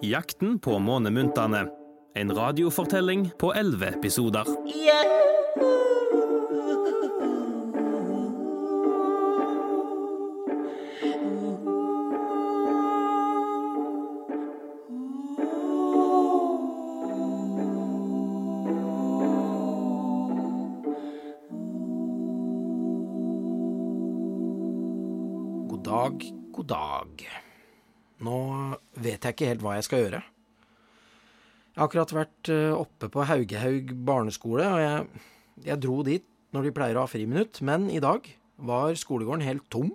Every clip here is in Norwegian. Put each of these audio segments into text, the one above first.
Jakten på månemyntene. En radiofortelling på elleve episoder. God dag, god dag. Nå vet jeg ikke helt hva jeg skal gjøre. Jeg har akkurat vært eh, oppe på Haugehaug barneskole, og jeg, jeg dro dit når de pleier å ha friminutt, men i dag var skolegården helt tom.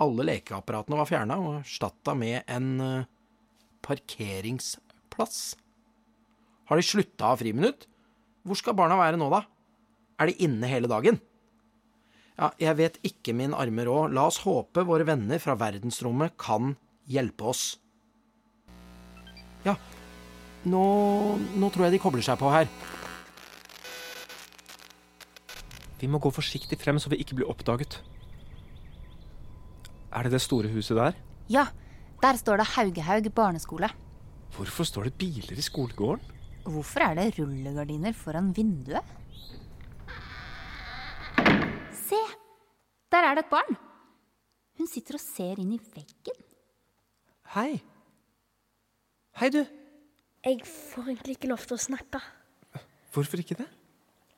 Alle lekeapparatene var fjerna og erstatta med en eh, parkeringsplass. Har de slutta å ha friminutt? Hvor skal barna være nå, da? Er de inne hele dagen? Ja, jeg vet ikke min arme råd. La oss håpe våre venner fra verdensrommet kan hjelpe oss. Ja, nå, nå tror jeg de kobler seg på her. Vi må gå forsiktig frem så vi ikke blir oppdaget. Er det det store huset der? Ja, der står det Haugehaug barneskole. Hvorfor står det biler i skolegården? Hvorfor er det rullegardiner foran vinduet? Se! Der er det et barn. Hun sitter og ser inn i veggen. Hei. Hei, du. Jeg får egentlig ikke lov til å snakke. Hvorfor ikke det?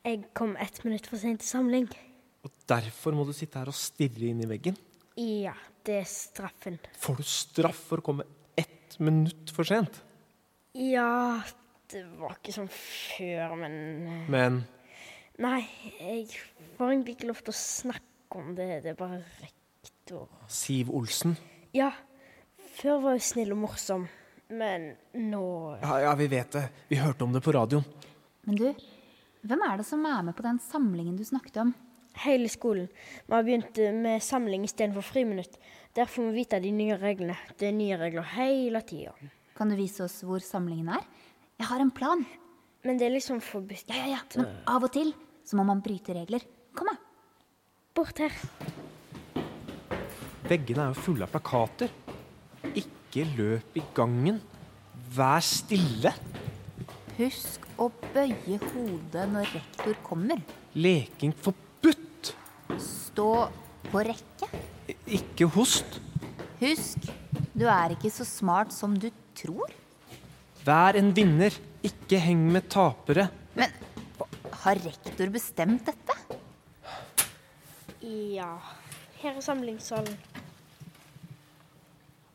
Jeg kom ett minutt for sent til samling. Og derfor må du sitte her og stirre inn i veggen. Ja, det er straffen. Får du straff for å komme ett minutt for sent? Ja, det var ikke sånn før, men eh, Men Nei, jeg får egentlig ikke lov til å snakke om det. Det er bare rektor. Siv Olsen Ja, før var hun snill og morsom, men nå ja, ja, vi vet det. Vi hørte om det på radioen. Men du, hvem er det som er med på den samlingen du snakket om? Hele skolen. Vi har begynt eh, med samling istedenfor friminutt. Der får vi vite de nye reglene. Det er nye regler hele tida. Kan du vise oss hvor samlingen er? Jeg har en plan. Men det er liksom forbudt. Ja, ja, ja. Men av og til så må man bryte regler. Kom, da. Bort her. Veggene er jo fulle av plakater. Ikke løp i gangen. Vær stille. Husk å bøye hodet når rektor kommer. Leking forbudt. Stå på rekke. Ikke host. Husk, du er ikke så smart som du tror. Vær en vinner. Ikke heng med tapere. Men har rektor bestemt dette? Ja. Her er samlingssalen.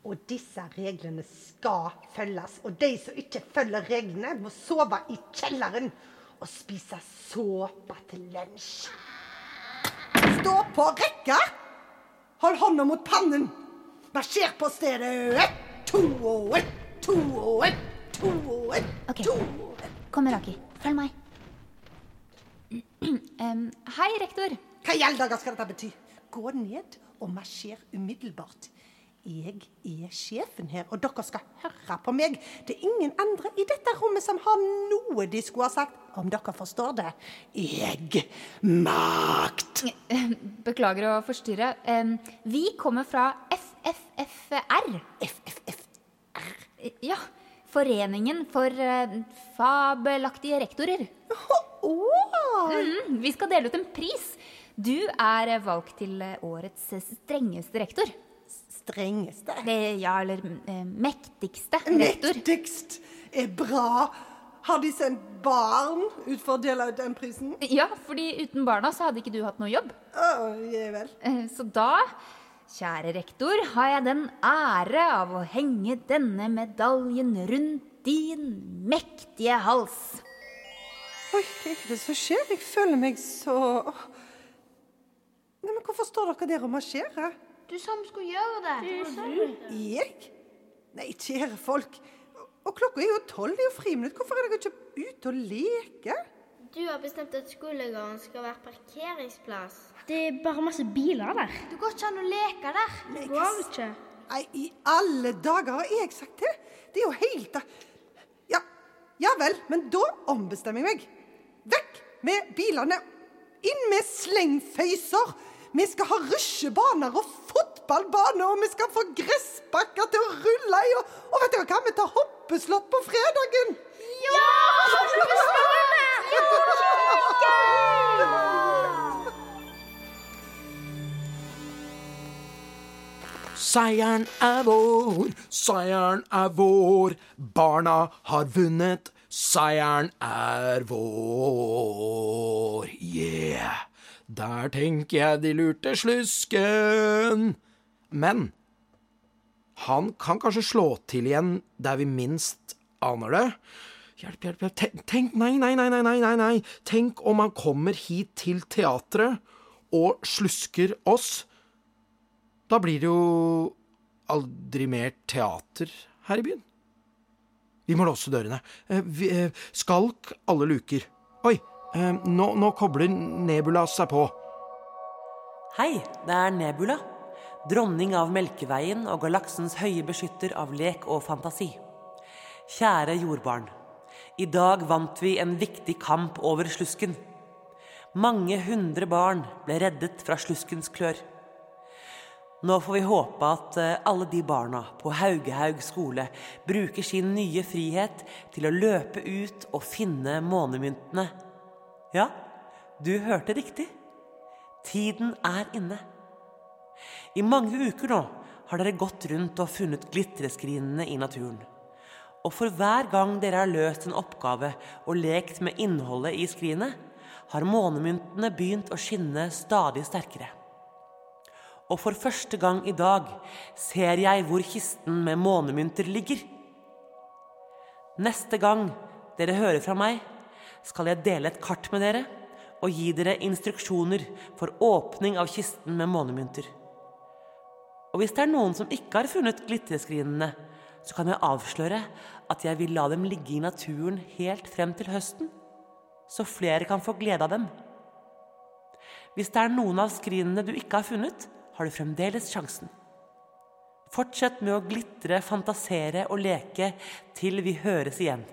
Og disse reglene skal følges. Og de som ikke følger reglene, må sove i kjelleren og spise såpe til lunsj. Stå på rekka! Hold hånda mot pannen. Marsjer på stedet. Ett, to og ett, to og ett, to og ett, Ok. to og ett. Kom, Raki. Følg meg. Um, hei, rektor. Hva i all dager skal dette bety? Gå ned og marsjer umiddelbart. Jeg er sjefen her, og dere skal høre på meg. Det er ingen andre i dette rommet som har noe de skulle ha sagt, om dere forstår det. Jeg makt. Beklager å forstyrre. Vi kommer fra FFFR. FFFR? Ja, Foreningen for eh, fabelaktige rektorer. Oh. Mm, vi skal dele ut en pris. Du er valgt til eh, årets strengeste rektor. Strengeste. Ja, eller eh, mektigste rektor. Mektigst er bra. Har de sendt barn ut for å dele ut den prisen? Ja, fordi uten barna så hadde ikke du hatt noe jobb. Oh, ja vel. Eh, Så da, kjære rektor, har jeg den ære av å henge denne medaljen rundt din mektige hals. Oi, hva er det som skjer? Jeg føler meg så Nei, men Hvorfor står dere der og marsjerer? Du som skulle gjøre det. Jeg? Nei, kjære folk. Og klokka er jo tolv, det er jo friminutt. Hvorfor er dere ikke ute og leker? Du har bestemt at skolegården skal være parkeringsplass. Det er bare masse biler der. Du går ikke an å leke der. Det Går ikke. Nei, i alle dager har jeg sagt det? Det er jo helt Ja, ja vel, men da ombestemmer jeg meg. Vekk med bilene. Inn med slengføyser. Vi skal ha rusjebaner og fotballbane, og vi skal få gressbakker til å rulle i. Og, og vet dere hva, vi tar hoppeslott på fredagen! Ja! Hoppeslott! Ja! Seieren er vår, seieren er vår. Barna har vunnet, seieren er vår. Yeah. Der tenker jeg de lurte slusken. Men han kan kanskje slå til igjen der vi minst aner det. Hjelp, hjelp, hjelp. Tenk, tenk nei, nei, nei, nei, nei, nei. Tenk om han kommer hit til teatret og slusker oss. Da blir det jo aldri mer teater her i byen. Vi må låse dørene. Eh, eh, skalk alle luker. Oi, nå, nå kobler Nebula seg på. Hei, det er Nebula. Dronning av Melkeveien og galaksens høye beskytter av lek og fantasi. Kjære jordbarn. I dag vant vi en viktig kamp over slusken. Mange hundre barn ble reddet fra sluskens klør. Nå får vi håpe at eh, alle de barna på Haugehaug skole bruker sin nye frihet til å løpe ut og finne månemyntene. Ja, du hørte riktig. Tiden er inne. I mange uker nå har dere gått rundt og funnet glitreskrinene i naturen. Og for hver gang dere har løst en oppgave og lekt med innholdet i skrinet, har månemyntene begynt å skinne stadig sterkere. Og for første gang i dag ser jeg hvor kisten med månemynter ligger. Neste gang dere hører fra meg, skal jeg dele et kart med dere og gi dere instruksjoner for åpning av kisten med månemynter. Og hvis det er noen som ikke har funnet glitreskrinene, så kan jeg avsløre at jeg vil la dem ligge i naturen helt frem til høsten, så flere kan få glede av dem. Hvis det er noen av skrinene du ikke har funnet, har du fremdeles sjansen. Fortsett med å glitre, fantasere og leke til vi høres igjen.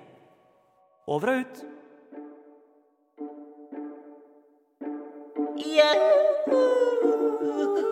Over og ut. Ooh.